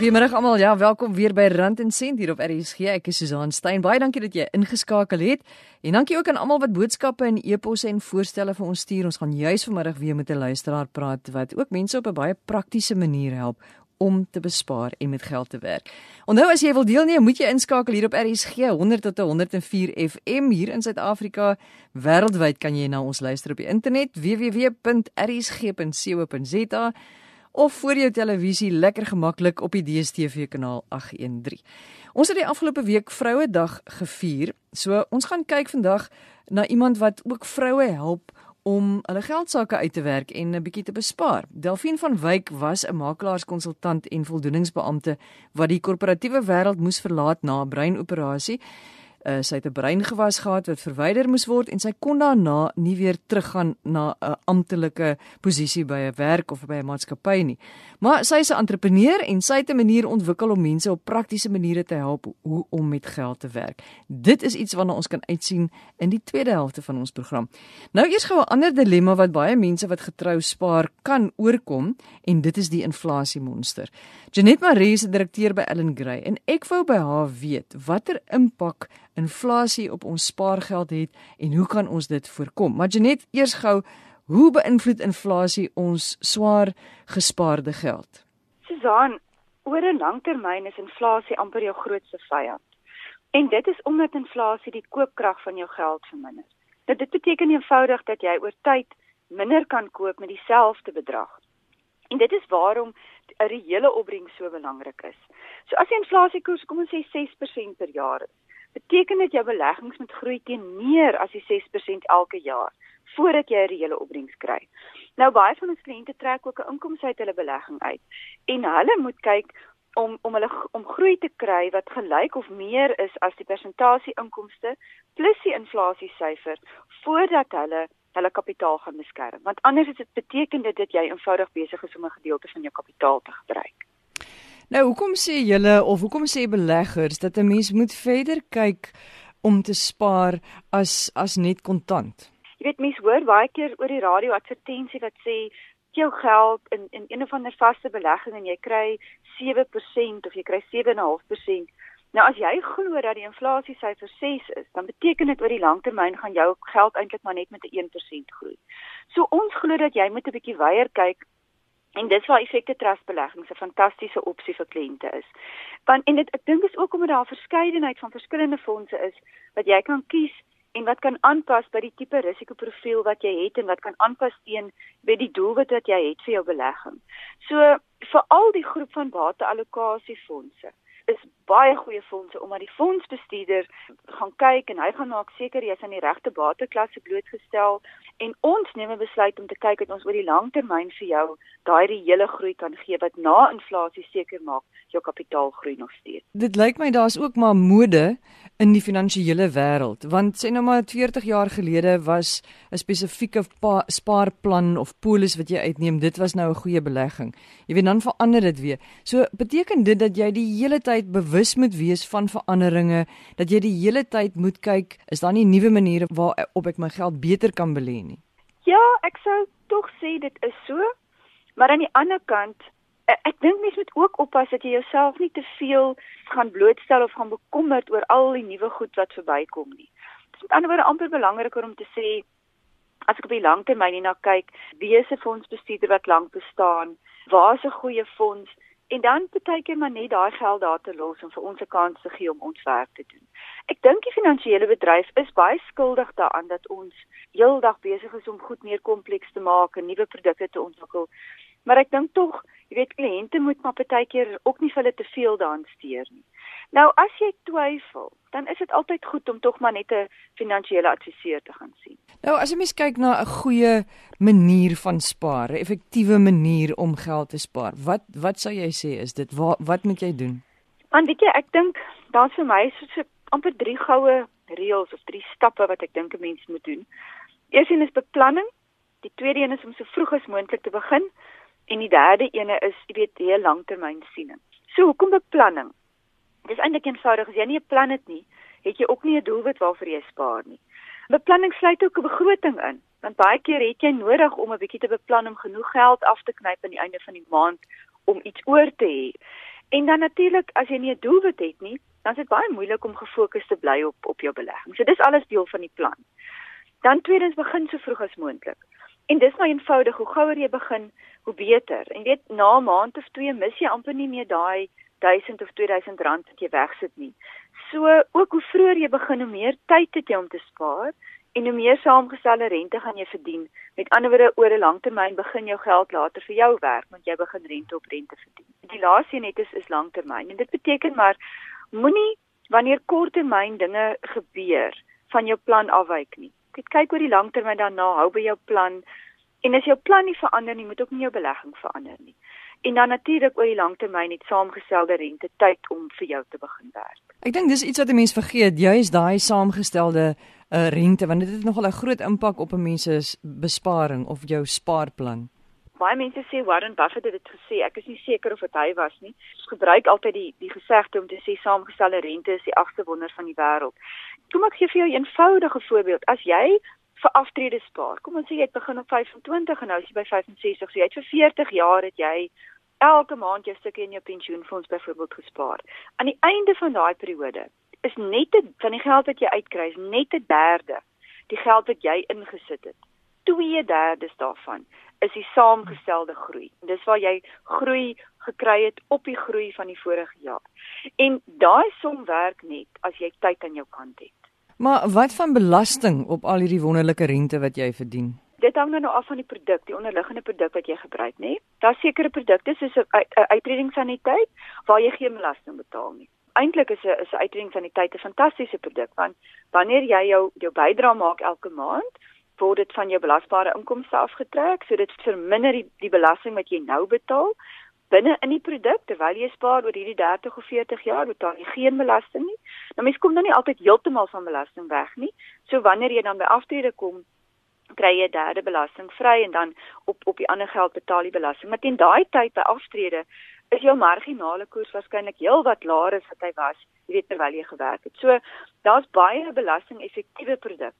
Goeiemôre almal. Ja, welkom weer by Rand en Sent hier op RSG. Ek is Susan Stein. Baie dankie dat jy ingeskakel het. En dankie ook aan almal wat boodskappe en e-posse en voorstelle vir ons stuur. Ons gaan juis vanmiddag weer met 'n luisteraar praat wat ook mense op 'n baie praktiese manier help om te bespaar en met geld te werk. Onthou as jy wil deelneem, moet jy inskakel hier op RSG 100 tot 104 FM hier in Suid-Afrika. Wêreldwyd kan jy na ons luister op die internet www.rsg.co.za of voor jou televisie lekker gemaklik op die DStv kanaal 813. Ons het die afgelope week Vrouedag gevier. So ons gaan kyk vandag na iemand wat ook vroue help om hulle geld sake uit te werk en 'n bietjie te bespaar. Delphine van Wyk was 'n makelaarskonsultant en voldoeningsbeampte wat die korporatiewe wêreld moes verlaat na 'n breinoperasie uh, sy het 'n breingewas gehad wat verwyder moes word en sy kon daarna nie weer teruggaan na 'n amptelike posisie by 'n werk of by 'n maatskappy nie. Maar sy is 'n entrepreneur en sy het 'n manier ontwikkel om mense op praktiese maniere te help hoe om met geld te werk. Dit is iets waarna ons kan uitsien in die tweede helfte van ons program. Nou eers gou 'n ander dilemma wat baie mense wat getrou spaar kan oorkom en dit is die inflasiemonster. Janet Marie is 'n direkteur by Ellen Gray en ek wou by haar weet watter impak inflasie op ons spaargeld het en hoe kan ons dit voorkom? Maar Janet, eers gou, hoe beïnvloed inflasie ons swaar gespaarde geld? Susan, oor 'n lang termyn is inflasie amper jou grootste vyand. En dit is omdat inflasie die koopkrag van jou geld verminder. Nou, dit beteken eenvoudig dat jy oor tyd minder kan koop met dieselfde bedrag. En dit is waarom 'n reële opbrengs so belangrik is. So as die inflasiekoers kom ons sê 6% per jaar is, beteken dit jou beleggings moet groei teen meer as die 6% elke jaar voordat jy 'n reële opbrengs kry. Nou baie van ons kliënte trek ook 'n inkomste uit hulle belegging uit en hulle moet kyk om om hulle om groei te kry wat gelyk of meer is as die persentasie inkomste plus die inflasiesyfer voordat hulle hulle kapitaal gaan beskerm. Want anders is dit beteken dit dat jy eenvoudig besig is om 'n gedeelte van jou kapitaal te gebruik. Nou, hoekom sê julle of hoekom sê beleggers dat 'n mens moet verder kyk om te spaar as as net kontant? Jy weet mense hoor baie keer oor die radio advertensie wat sê jou geld in in een of ander vaste belegging en jy kry 7% of jy kry 7.5%. Nou as jy glo dat die inflasie syfer 6 is, dan beteken dit oor die langtermyn gaan jou geld eintlik maar net met 'n 1% groei. So ons glo dat jy moet 'n bietjie weier kyk En dis waar effekte trust beleggings 'n fantastiese opsie vir kliënte is. Want en dit ek dink is ook omdat daar verskeidenheid van verskillende fondse is wat jy kan kies en wat kan aanpas by die tipe risikoprofiel wat jy het en wat kan aanpas teen by die doelwit wat jy het vir jou belegging. So vir al die groep van bateallokasiefondse is baie goeie fondse omdat die fondsbestuurder gaan kyk en hy gaan maak seker jy is aan die regte bateklasse blootgestel en ons neem 'n besluit om te kyk dat ons oor die lang termyn vir jou daai reële groei kan gee wat na inflasie seker maak jou kapitaal groei nog steeds. Dit lyk my daar's ook maar mode in die finansiële wêreld want sê nou maar 40 jaar gelede was 'n spesifieke spaarplan of polis wat jy uitneem dit was nou 'n goeie belegging. Jy weet dan verander dit weer. So beteken dit dat jy die hele tyd bewus moet wees van veranderinge, dat jy die hele tyd moet kyk is daar nie nuwe maniere waarop ek my geld beter kan belê nie. Ja, ek sou tog sê dit is so. Maar aan die ander kant ek dink mens moet ook oppas dat jy jouself nie te veel gaan blootstel of gaan bekommerd oor al die nuwe goed wat verbykom nie. Dit is met ander woorde amper belangriker om te sê as ek op die langtermyn hierna kyk, wie is 'n fondsbestuurder wat lank bestaan? Waar is 'n goeie fonds? En dan partykeer maar net daai geld daar te los om vir ons 'n kans te gee om ons werk te doen. Ek dink die finansiële bedryf is baie skuldig daaraan dat ons heeldag besig is om goed meer kompleks te maak en nuwe produkte te ontwikkel. Maar ek dink tog jy weet kliënte moet maar baie keer ook nie vir hulle te veel daan steur nie. Nou as jy twyfel, dan is dit altyd goed om tog maar net 'n finansiële adviseur te gaan sien. Nou as jy mens kyk na 'n goeie manier van spaar, 'n effektiewe manier om geld te spaar, wat wat sou jy sê is dit? Wat wat moet jy doen? Want weet jy, ek dink daar's vir my so, so amper drie goue reëls of drie stappe wat ek dink 'n mens moet doen. Eerstens is beplanning. Die tweede een is om so vroeg as moontlik te begin. En die derde ene is, jy weet, heel langtermynsiening. So, hoekom beplanning? Dis eintlik eenvoudig, as jy nie 'n plan het nie, het jy ook nie 'n doelwit waarvoor jy spaar nie. Beplanning sluit ook 'n begroting in, want baie keer het jy nodig om 'n bietjie te beplan om genoeg geld af te knyp aan die einde van die maand om iets oor te hê. En dan natuurlik as jy nie 'n doelwit het nie, dan is dit baie moeilik om gefokus te bly op op jou belegging. So dis alles deel van die plan. Dan tweedens begin so vroeg as moontlik. En dis maar eenvoudig, hoe gouer jy begin, hoe beter. En weet na 'n maand of twee mis jy amper nie meer daai 1000 of 2000 rand wat jy wegsit nie. So ook hoe vroeër jy begin, hoe meer tyd het jy om te spaar en hoe meer saamgestelde rente gaan jy verdien. Met ander woorde, oor 'n langtermyn begin jou geld later vir jou werk, want jy begin rente op rente verdien. Die laaste net is is langtermyn en dit beteken maar moenie wanneer korttermyn dinge gebeur van jou plan afwyk nie. Kyk kyk oor die langtermyn daarna, hou by jou plan. En as jou plan nie verander nie, moet ook nie jou belegging verander nie. En dan natuurlik oor die langtermyn het saamgestelde rente tyd om vir jou te begin werk. Ek dink dis iets wat 'n mens vergeet, juist daai saamgestelde uh, rente want dit het nogal 'n groot impak op 'n mens se besparing of jou spaarplan. Baie mense sê Warren Buffett het dit gesê. Ek is nie seker of dit hy was nie. Ons gebruik altyd die die gesegde om te sê saamgestelde rente is die agste wonder van die wêreld. Kom ek gee vir jou 'n eenvoudige voorbeeld. As jy vir aftrede spaar, kom ons sê jy het begin op 25 en nou is jy by 65, so jy het vir 40 jaar het jy elke maand jou stukkie in jou pensioenfonds byvoorbeeld gespaar. Aan die einde van daai periode is net te, van die geld wat jy uitkry, net 'n derde die geld wat jy ingesit het. 2/3 daarvan is die saamgestelde groei. Dis waar jy groei gekry het op die groei van die vorige jaar. En daai som werk net as jy tyd aan jou kant het. Maar wat van belasting op al hierdie wonderlike rente wat jy verdien? Dit hang nou af van die produk, die onderliggende produk wat jy gebruik, nê? Daar's sekere produkte soos 'n uitredingsaniteit waar jy geen belasting betaal nie eintlik is 'n is 'n uitredingsaniteit 'n fantastiese produk want wanneer jy jou jou bydrae maak elke maand word dit van jou belasbare inkomste afgetrek so dit verminder die, die belasting wat jy nou betaal binne in die produk terwyl jy spaar oor hierdie 30 of 40 jaar betaal jy geen belasting nie. Nou mens kom dan nie altyd heeltemal van belasting weg nie. So wanneer jy dan by aftrede kom kry jy derde belasting vry en dan op op die ander geld betaal jy belasting. Maar teen daai tyd by aftrede is jou marginale koers waarskynlik heelwat laer as wat hy was, jy weet terwyl jy gewerk het. So daar's baie belasting-effektiewe produkte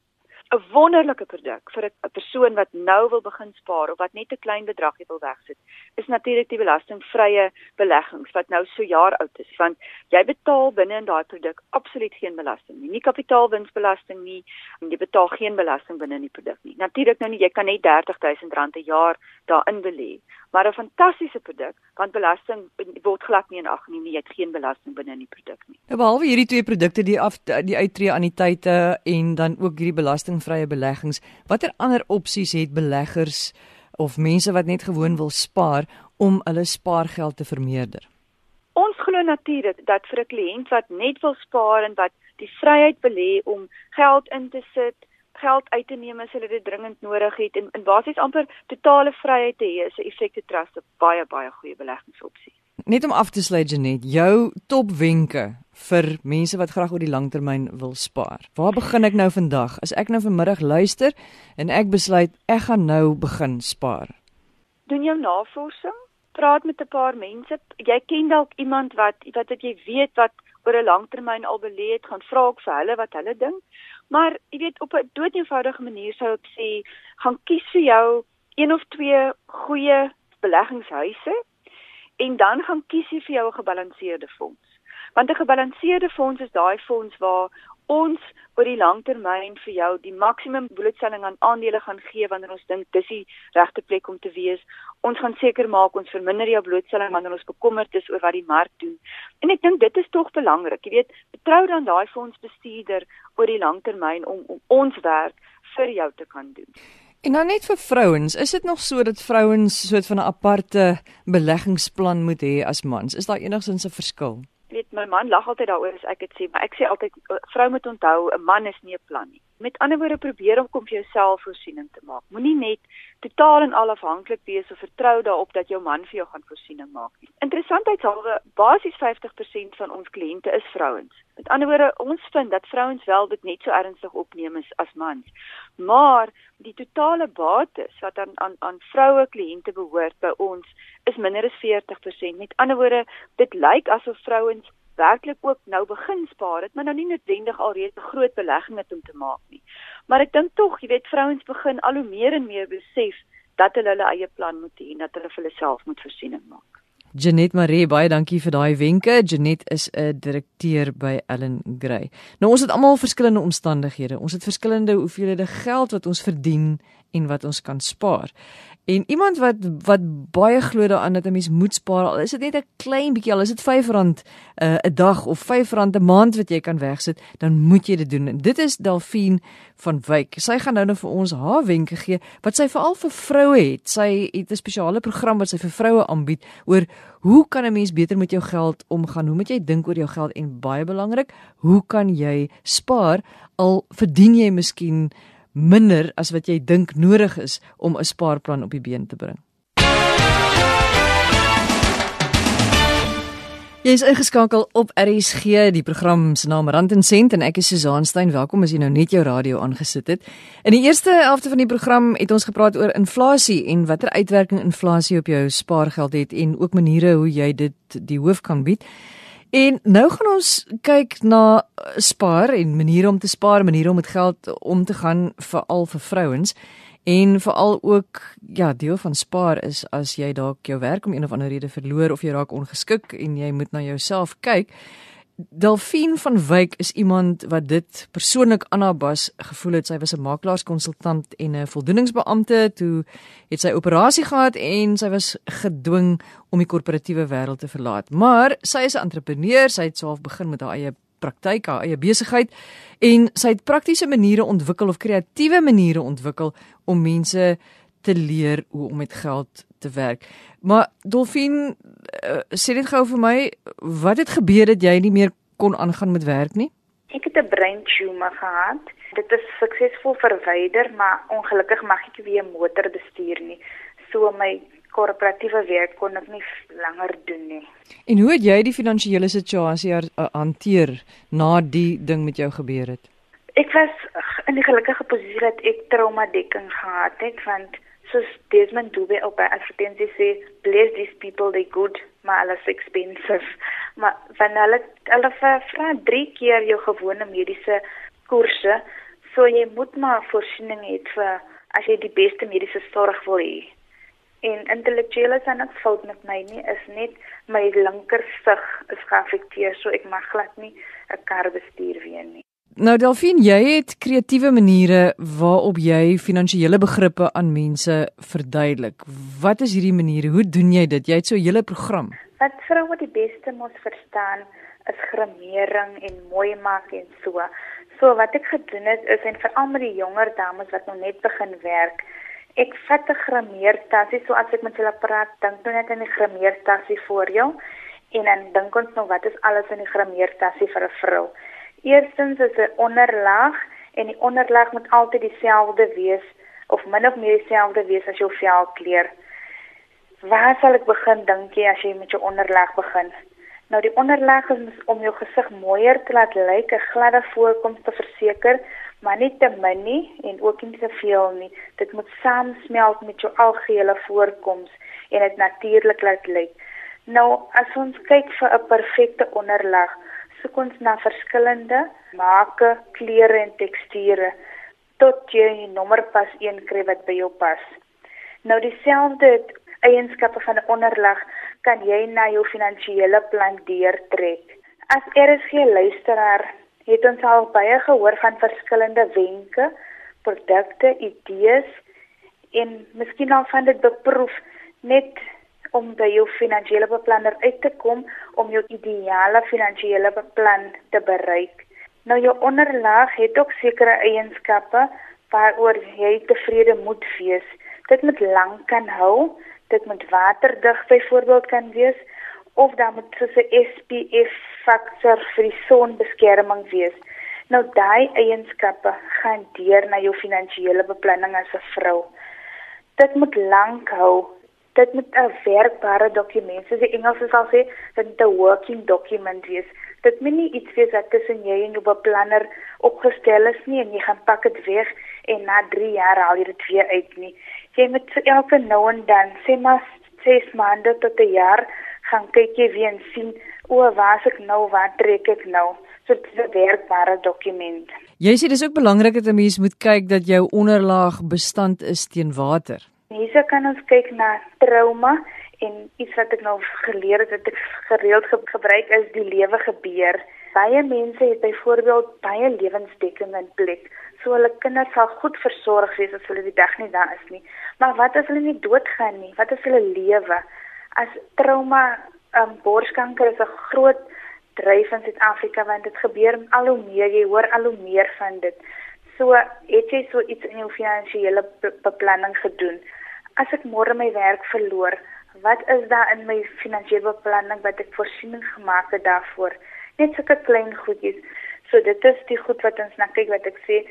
'n wonderlike produk vir 'n persoon wat nou wil begin spaar of wat net 'n klein bedragie wil wegsit. Is natuurlik die belastingvrye beleggings wat nou so jaar oud is, want jy betaal binne in daai produk absoluut geen belasting nie. Nie kapitaalwinsbelasting nie, en jy betaal geen belasting binne in die produk nie. Natuurlik nou nie, jy kan net R30000 'n jaar daarin belê, maar 'n fantastiese produk want belasting word glad nie in ag geneem nie. Jy het geen belasting binne in die produk nie. Nou behalwe hierdie twee produkte, die af die uittreë anniteite en dan ook hierdie belasting belastingvrye beleggings, watter ander opsies het beleggers of mense wat net gewoon wil spaar om hulle spaargeld te vermeerder? Ons glo natuurlik dat vir 'n kliënt wat net wil spaar en wat die vryheid belê om geld in te sit, geld uit te neem as hulle dit dringend nodig het en in basies amper totale vryheid te hê, is 'n effekte trust 'n baie baie goeie beleggingsopsie. Net om af te sluit Janet, jou topwenke vir mense wat graag oor die langtermyn wil spaar. Waar begin ek nou vandag? As ek nou vanmiddag luister en ek besluit ek gaan nou begin spaar. Doen jou navorsing, praat met 'n paar mense. Jy ken dalk iemand wat wat wat jy weet wat oor 'n langtermyn al belê het, gaan vra ook vir hulle wat hulle dink. Maar jy weet op 'n doeteenvoudige manier sou ek sê, gaan kies vir jou een of twee goeie beleggingshuise en dan gaan kies jy vir jou 'n gebalanseerde fonds. Want 'n gebalanseerde fonds is daai fonds waar ons oor die langtermyn vir jou die maksimum blootstelling aan aandele gaan gee wanneer ons dink dis die regte plek om te wees. Ons gaan seker maak ons verminder jou blootstelling wanneer ons bekommerd is oor wat die mark doen. En ek dink dit is tog belangrik. Jy weet, betrou dan daai fondsbestuurder oor die langtermyn om, om ons werk vir jou te kan doen. En dan net vir vrouens, is dit nog so dat vrouens soort van 'n aparte beleggingsplan moet hê as mans? Is daar enigsins 'n verskil? Weet my man lag altyd daaroor as ek dit sê, maar ek sê altyd vrou moet onthou 'n man is nie 'n plan nie. Met ander woorde probeer om kom vir jouself voorsiening te maak. Moenie net totaal en al afhanklik wees of vertrou daarop dat jou man vir jou gaan voorsiening maak nie. Interessantheidshalwe, basies 50% van ons kliënte is vrouens. Met ander woorde, ons vind dat vrouens wel dit net so ernstig opneem as, as mans. Maar die totale bates wat aan aan aan vroue kliënte behoort by ons is minder as 40%. Met ander woorde, dit lyk asof vrouens werklik ook nou begin spaar het, maar nou nie noodwendig alreeds 'n groot belegging het om te maak nie. Maar ek dink tog, jy weet, vrouens begin al hoe meer en meer besef dat hulle hulle eie plan moet hê en dat hulle vir hulle self moet voorsiening maak. Janet Maree, baie dankie vir daai wenke. Janet is 'n direkteur by Allen Gray. Nou ons het almal verskillende omstandighede. Ons het verskillende hoeveelhede geld wat ons verdien en wat ons kan spaar. En iemand wat wat baie glo daaraan dat 'n mens moet spaar, al is dit net 'n klein bietjie, al is dit R5 'n uh, dag of R5 'n maand wat jy kan wegsit, dan moet jy dit doen. En dit is Delphine van Wyk. Sy gaan nou net vir ons haar wenke gee wat sy veral vir vroue het. Sy het 'n spesiale program wat sy vir vroue aanbied oor hoe kan 'n mens beter met jou geld omgaan? Hoe moet jy dink oor jou geld en baie belangrik, hoe kan jy spaar al verdien jy miskien minder as wat jy dink nodig is om 'n spaarplan op die been te bring. Jy is ingeskakel op RSG, die program se naam Rand en Sent en ek is Susan Stein. Welkom as jy nou net jou radio aangesit het. In die eerste helfte van die program het ons gepraat oor inflasie en watter uitwerking inflasie op jou spaargeld het en ook maniere hoe jy dit die hoof kan bied. En nou gaan ons kyk na spaar en maniere om te spaar, maniere om met geld om te gaan veral vir vrouens. En veral ook ja, deel van spaar is as jy dalk jou werk om een of ander rede verloor of jy raak ongeskik en jy moet na jouself kyk. Delphine van Wyk is iemand wat dit persoonlik aan haar bas gevoel het. Sy was 'n makelaarskonsultant en 'n voldoeningsbeampte. Toe het sy operasie gehad en sy was gedwing om die korporatiewe wêreld te verlaat. Maar sy is 'n entrepreneur. Sy het self begin met haar eie praktyk, haar eie besigheid en sy het praktiese maniere ontwikkel of kreatiewe maniere ontwikkel om mense te leer hoe om met geld te werk. Maar Dolfin uh, sê dit gou vir my, wat het gebeur dat jy nie meer kon aangaan met werk nie? Ek het 'n brain tumor gehad. Dit is suksesvol verwyder, maar ongelukkig mag ek weer motor bestuur nie. So my korporatiewe werk kon ek nie langer doen nie. En hoe het jy die finansiële situasie uh, hanteer na die ding met jou gebeur het? Ek was in die gelukkige posisie dat ek trauma dekking gehad het want soos Desmond Dube op by advertensie sê, bless these people they good, maar alles expensive. Maar van hulle hulle vra drie keer jou gewone mediese koerse, so jy moet maar voorsiening hê vir as jy die beste mediese sorg wil hê. En intellektuele is niks fout met my nie, is net my linkersig is geaffekteer, so ek mag glad nie 'n kar bestuur weer nie. Nou Delphine, jy het kreatiewe maniere waarop jy finansiële begrippe aan mense verduidelik. Wat is hierdie maniere? Hoe doen jy dit? Jy het so 'n hele program. Wat vroue die beste moet verstaan is grimering en mooi maak en so. So wat ek gedoen het is en veral met die jonger dames wat nou net begin werk, ek vat 'n grimeertassie so as ek met hulle praat, dink nou net aan die grimeertassie vir jou en dan dink ons nou wat is alles in die grimeertassie vir 'n vrou? Eerstens is 'n onderlaag en die onderlaag moet altyd dieselfde wees of min of meer dieselfde wees as jou velkleur. Waar sal ek begin dink jy as jy met jou onderlaag begin? Nou die onderlaag is om jou gesig mooier te laat lyk, 'n gladde voorkoms te verseker, maar nie te min nie en ook nie te veel nie. Dit moet saamsmelt met jou algehele voorkoms en dit natuurlik laat lyk. Nou as ons kyk vir 'n perfekte onderlaag, soek ons na verskillende make, kleure en teksture tot jy 'n nommerpas een kry wat by jou pas. Nou dieselfde eienskappe van 'n onderlag kan jy na jou finansiële plan deurtrek. As RSG luisteraar het ons al baie gehoor van verskillende wenke, produkte, idees en miskien al van dit beproef net om by jou finansiële beplanner uit te kom om jou ideale finansiële beplan te bereik. Nou jou onderlaag het ook sekere eienskappe waaroor jy tevrede moet wees. Dit moet lank kan hou, dit moet waterdig byvoorbeeld kan wees of dan moet so 'n SPF faktor vir die sonbeskerming wees. Nou daai eienskappe gaan deur na jou finansiële beplanning as 'n vrou. Dit moet lank hou, dit moet 'n werkbare dokument soos die Engels sal sê, dit moet 'n working document wees. Dit moet nie iets wees wat tussen jy en jou beplanner opgestel is nie en jy gaan pak dit weg en na 3 jaar haal jy dit weer uit nie. Jy moet elke nou en dan, sê maar 6 maande tot 'n jaar, gaan kyk jy weer en sien o, waar is ek nou, waar trek ek nou? So dit is 'n werkbare dokument. Jy sê dis ook belangrik dat 'n mens moet kyk dat jou onderlaag bestand is teen water. Hierse kan ons kyk na trauma en iets wat ek nou geleer het wat ek gereeld ge gebruik is die lewe gebeur. Baie mense het byvoorbeeld baie lewensdekking in plek. So hulle kinders sal goed versorg wees as hulle die dag nie daar is nie. Maar wat as hulle nie doodgaan nie? Wat as hulle lewe? As trauma, um, borskanker is 'n groot dryf in Suid-Afrika want dit gebeur al hoe meer, jy hoor al hoe meer van dit. So het jy so iets in jou finansiële beplanning gedoen? As ek môre my werk verloor, wat is daar in my finansiële beplanning wat ek voorsiening gemaak het daarvoor? Net sulke klein goedjies. So dit is die goed wat ons na kyk wat ek sê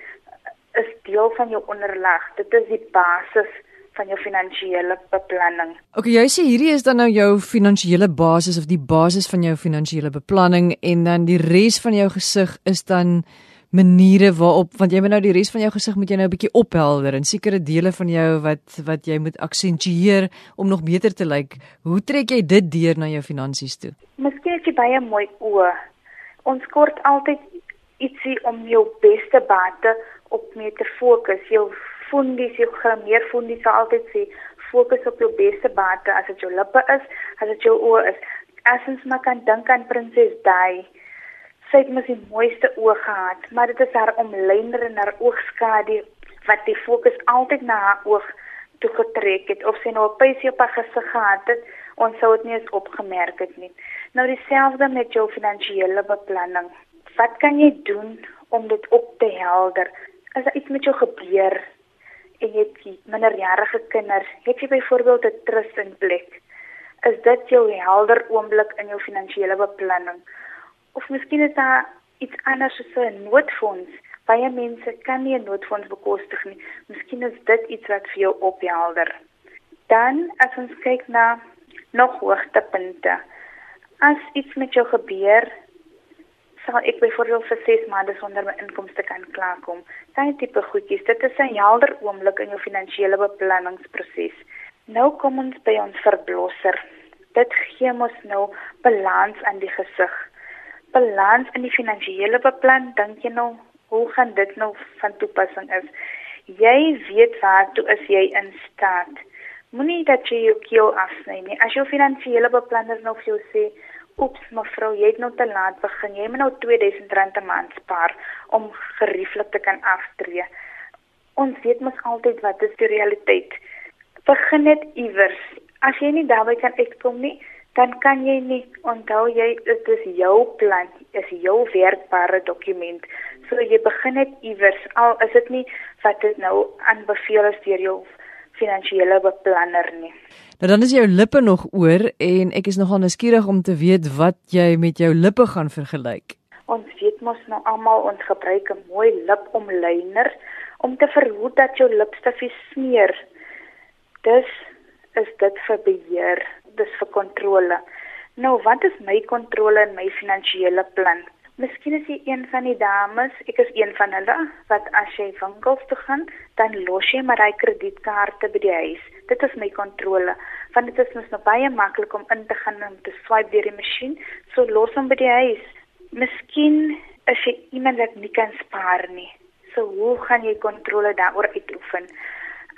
is deel van jou onderlag. Dit is die basis van jou finansiële beplanning. Okay, jy sê hierdie is dan nou jou finansiële basis of die basis van jou finansiële beplanning en dan die res van jou gesig is dan maniere waarop want jy moet nou die res van jou gesig moet jy nou 'n bietjie ophelder en sekere dele van jou wat wat jy moet aksentueer om nog beter te lyk. Hoe trek jy dit deur na jou finansies toe? Miskien het jy baie mooi oë. Ons kort altyd ietsie om jou beste bate op mee te fokus. Jou fundies, jou meer fundies sal altyd sê fokus op jou beste bate as dit jou lippe is, as dit jou oë is. As ons maar kan dink aan prinses Di sy het mos die mooiste oë gehad, maar dit is haar omlyner en haar oogskadu wat die fokus altyd na haar oog toe getrek het of sy nou 'n pysie op haar gesig gehad het, ons sou dit nie eens opgemerk het nie. Nou dieselfde met jou finansiële beplanning. Wat kan jy doen om dit op te helder? As iets met jou gebeur en jy het minderjarige kinders, het jy byvoorbeeld 'n trust in plek? Is dit jou helder oomblik in jou finansiële beplanning? of miskien is daar iets anders soos 'n noodfonds. Baie mense kan nie 'n noodfonds bekostig nie. Miskien is dit iets wat vir jou ophelder. Dan as ons kyk na nog hoogtepunte. As iets met jou gebeur, sal ek byvoorbeeld vir 6 maande sonder my inkomste kan klaarkom. Daai tipe goedjies, dit is 'n helder oomblik in jou finansiële beplanningsproses. Nou kom ons by ons verblosser. Dit gee ons nou balans aan die gesig balans in die finansiële beplan, dink jy nou hoe gaan dit nou van toepassing is? Jy weet waartoe is jy in staat. Moenie dat jy jou keel afsny nie. As jou finansiële beplanner nou vir jou sê, "Oeps, mevrou, jy het nou te laat begin. Jy moet nou R2000 'n maand spaar om gerieflik te kan aftree." Ons weet mos altyd wat is die realiteit. Begin net iewers. As jy nie daarby kan uitkom nie, dan kan jy nie onthou jy dit is jou plan, is jou werkbare dokument. So jy begin net iewers al is dit nie wat dit nou aanbeveel is deur jou finansiële beplanner nie. Nou dan is jou lippe nog oor en ek is nogal nuuskierig om te weet wat jy met jou lippe gaan vergelyk. Ons weet mos nou almal ons gebruik 'n mooi lipomlyner om te verhoed dat jou lipstifie smeer. Dis is dit vir beheer dis vir kontrole. Nou, wat is my kontrole in my finansiële plan? Miskien is jy een van die dames, ek is een van hulle wat as jy winkels toe gaan, dan los jy maar hy kredietkaarte by die huis. Dit is my kontrole. Want dit is mos nou baie maklik om in te gaan en te swipe deur die masjien, so los hom by die huis. Miskien is jy iemand wat nie kan spaar nie. So hoe gaan jy kontrole daaroor uitoefen?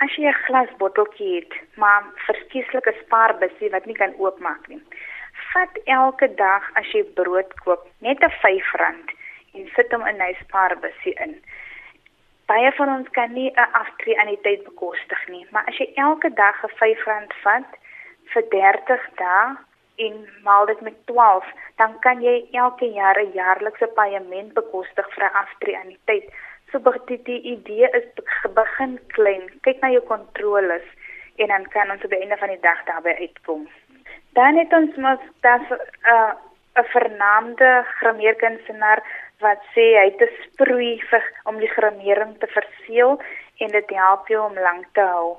as jy 'n glasbotteltjie het, maar verskieslike spaarbusie wat nie kan oopmaak nie. Vat elke dag as jy brood koop, net 'n R5 en sit hom in 'n spaarbusie in. Baie van ons kan nie 'n aftree aan die tyd bekostig nie, maar as jy elke dag 'n R5 vat vir 30 dae en maal dit met 12, dan kan jy elke jaar 'n jaarlikse paaiement bekostig vir 'n aftree aan die tyd. So die, die idee is begin klein. Kyk na jou kontroles en dan kan ons op die einde van die dag daarby uitkom. Dan het ons mos dat 'n uh, 'n vernaamde grameerkunstenaar wat sê hy het 'n sproei vir om die gramering te verseël en dit help jou om lank te hou.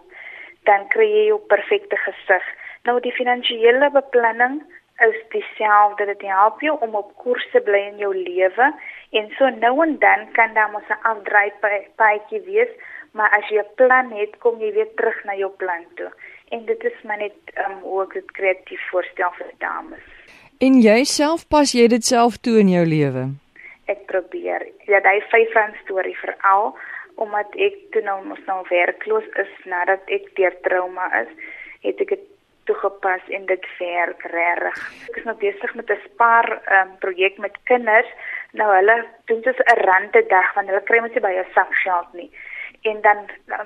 Dan kry jy jou perfekte gesig. Nou die finansiële beplanning is dieselfde. Dit help jou om op koers te bly in jou lewe en so nou en dan kan daar mos 'n afdraai paadjie wees, maar as jy 'n plan het, kom jy weer terug na jou plan toe. En dit is maar net um, hoe ek dit kreatief voorstel vir dames. En jouself pas jy dit self toe in jou lewe? Ek probeer. Ja, daai vyf van storie veral omdat ek toe nou mos nou werkloos is nadat ek deur trauma is, het ek dit toegepas en dit werk regtig. Ek is nou besig met 'n spaar um, projek met kinders. Nou hulle doen dit 'n rande dag want hulle kry mos nie by 'n sakgeld nie. En dan,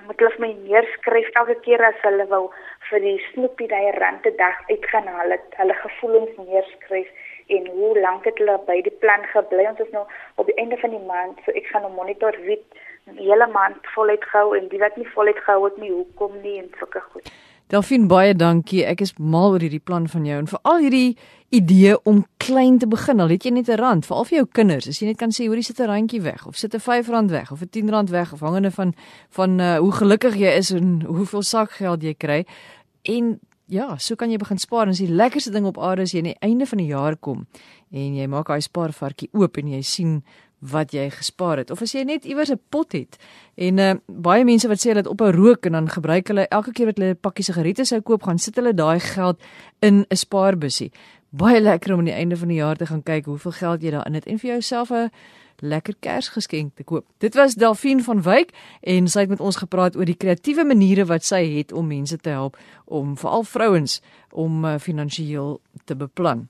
moet hulle my neerskryf elke keer as hulle wil vir die snoepie daai rande dag uitgaan hulle het hulle gevoelens neerskryf en hoe lank het hulle by die plan gebly ons is nou op die einde van die maand so ek gaan nou monitor wie hele maand voluit gehou en die wat nie voluit gehou het nie hoekom nie en sulke goed Delfien baie dankie. Ek is mal oor hierdie plan van jou en veral hierdie idee om klein te begin. Al het jy net 'n rand, veral vir jou kinders. As jy net kan sê, hoorie sit 'n randjie weg of sit 'n R5 weg of 'n R10 weg afhangende van van uh, hoe gelukkig jy is en hoeveel sakgeld jy kry. En ja, so kan jy begin spaar. En dis die lekkerste ding op aarde as jy aan die einde van die jaar kom en jy maak daai spaarvarkie oop en jy sien wat jy gespaar het of as jy net iewers 'n pot het en uh, baie mense wat sê hulle het op 'n rook en dan gebruik hulle elke keer wat hulle 'n pakkie sigarette sou koop gaan sit hulle daai geld in 'n spaarbusie baie lekker om aan die einde van die jaar te gaan kyk hoeveel geld jy daarin het en vir jouself 'n lekker Kersgeskenk te koop. Dit was Delphine van Wyk en sy het met ons gepraat oor die kreatiewe maniere wat sy het om mense te help om veral vrouens om uh, finansiëel te beplan.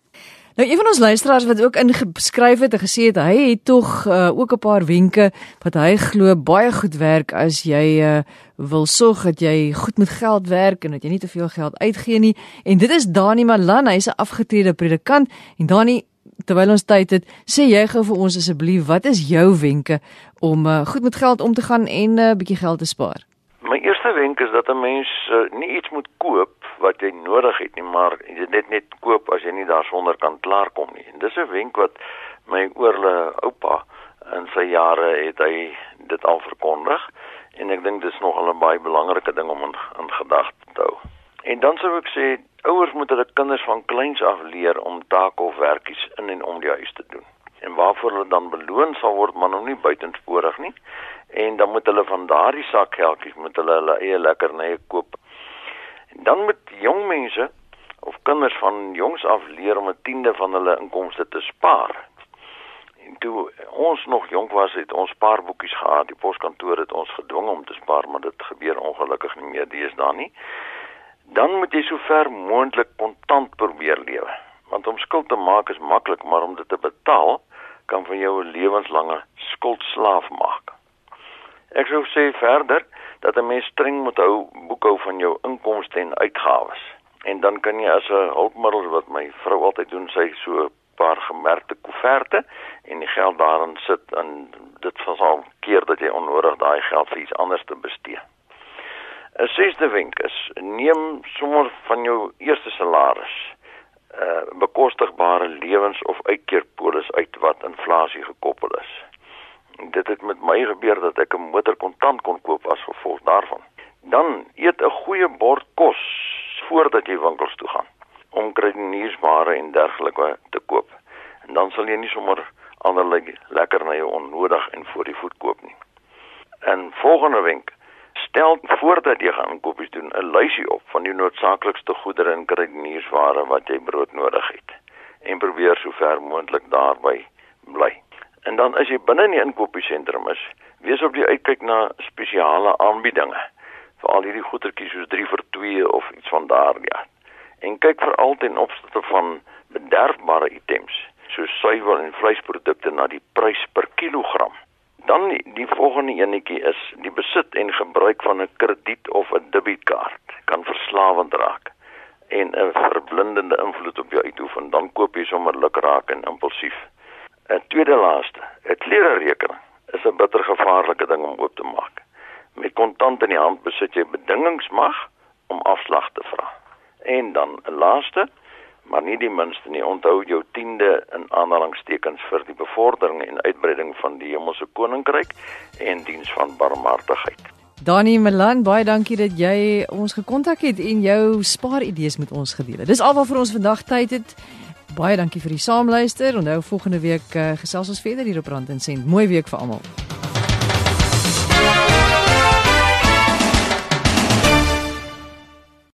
Nou een van ons luisteraars wat ook ingeskryf het en gesê het hy het tog uh, ook 'n paar wenke wat hy glo baie goed werk as jy uh, wil sorg dat jy goed met geld werk en dat jy nie te veel geld uitgee nie. En dit is Dani Malan, hy's 'n afgetrede predikant en Dani terwyl ons tyd het, sê jy gou vir ons asseblief wat is jou wenke om uh, goed met geld om te gaan en 'n uh, bietjie geld te spaar? My eerste wenk is dat 'n mens uh, nie iets moet koop wat jy nodig het nie, maar jy net net koop as jy nie daarsonder kan klaarkom nie. En dis 'n wenk wat my oorle oupa in sy jare het hy dit al verkondig en ek dink dis nog 'n baie belangrike ding om in, in gedagte te hou. En dan sou ek sê ouers moet hulle kinders van kleins af leer om take of werkies in en om die huis te doen. En waarvoor hulle dan beloon sal word, maar nog nie buitensporig nie. En dan moet hulle van daardie sakgeldjies moet hulle hulle eie lekkernye koop dan moet jong mense of kinders van jongs af leer om 'n tiende van hulle inkomste te spaar. En toe ons nog jonk was, het ons spaarboekies gehad. Die poskantoor het ons gedwing om te spaar, maar dit gebeur ongelukkig nie meer deesdae nie. Dan moet jy so ver moontlik kontant probeer lewe. Want om skuld te maak is maklik, maar om dit te betaal kan van jou 'n lewenslange skuldslaaf maak. Ek sou sê verder dat 'n mens streng moet hou boekhou van jou inkomste en uitgawes. En dan kan jy as 'n hulpmiddel wat my vrou altyd doen, sy so 'n paar gemerkte koeverte en die geld daarin sit en dit sal al keer dat jy onnodig daai geld vir iets anders te bestee. 'n Sesde wenk is neem sommer van jou eerste salaris 'n uh, bekostigbare lewens of uitkeerpolis uit wat inflasie gekoppel is dit het met my gebeur dat ek 'n motor kontant kon koop as gevolg daarvan. Dan eet 'n goeie bord kos voordat jy winkels toe gaan om kruideniersware en dergelike te koop. En dan sal jy nie sommer anderlei lekker na jou onnodig en voor die voet koop nie. En volgende wenk, stel voordat jy gaan kopies doen, 'n lysie op van die noodsaaklikste goedere en kruideniersware wat jy broodnodig het en probeer so ver moontlik daarby. En dan as jy binne in die inkopiesentrum is, wees op die uitkyk na spesiale aanbiedinge. Veral hierdie goedertjies soos 3 vir 2 of iets van daardie aard. En kyk veral ten opsigte van bederfbare items, soos suiwel en vleisprodukte na die prys per kilogram. Dan die, die volgende enetjie is die besit en gebruik van 'n krediet of 'n debietkaart kan verslawend raak en 'n verblindende invloed op jou uitoefen. Dan koop jy sommer lukraak en impulsief. En tweede laaste, 'n klererekening is 'n bitter gevaarlike ding om oop te maak. Met kontant in die hand besit jy bedingingsmag om afslag te vra. En dan 'n laaste, maar nie die minste nie, onthou jou tiende in aanhalingstekens vir die bevordering en uitbreiding van die hemelse koninkryk en diens van barmhartigheid. Dani Melan, baie dankie dat jy ons gekontak het en jou spaaridees met ons gedeel het. Dis alwaar vir ons vandag tyd het. Baie dankie vir die saamluister. Onthou volgende week uh, gesels ons verder hier op Rand en Sent. Mooi week vir almal.